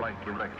right direction.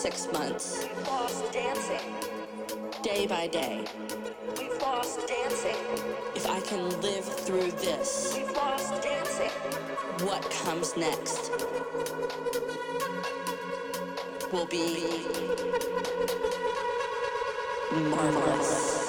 six months. We've lost dancing. Day by day. We've lost dancing. If I can live through this, we've lost dancing. What comes next will be marvelous.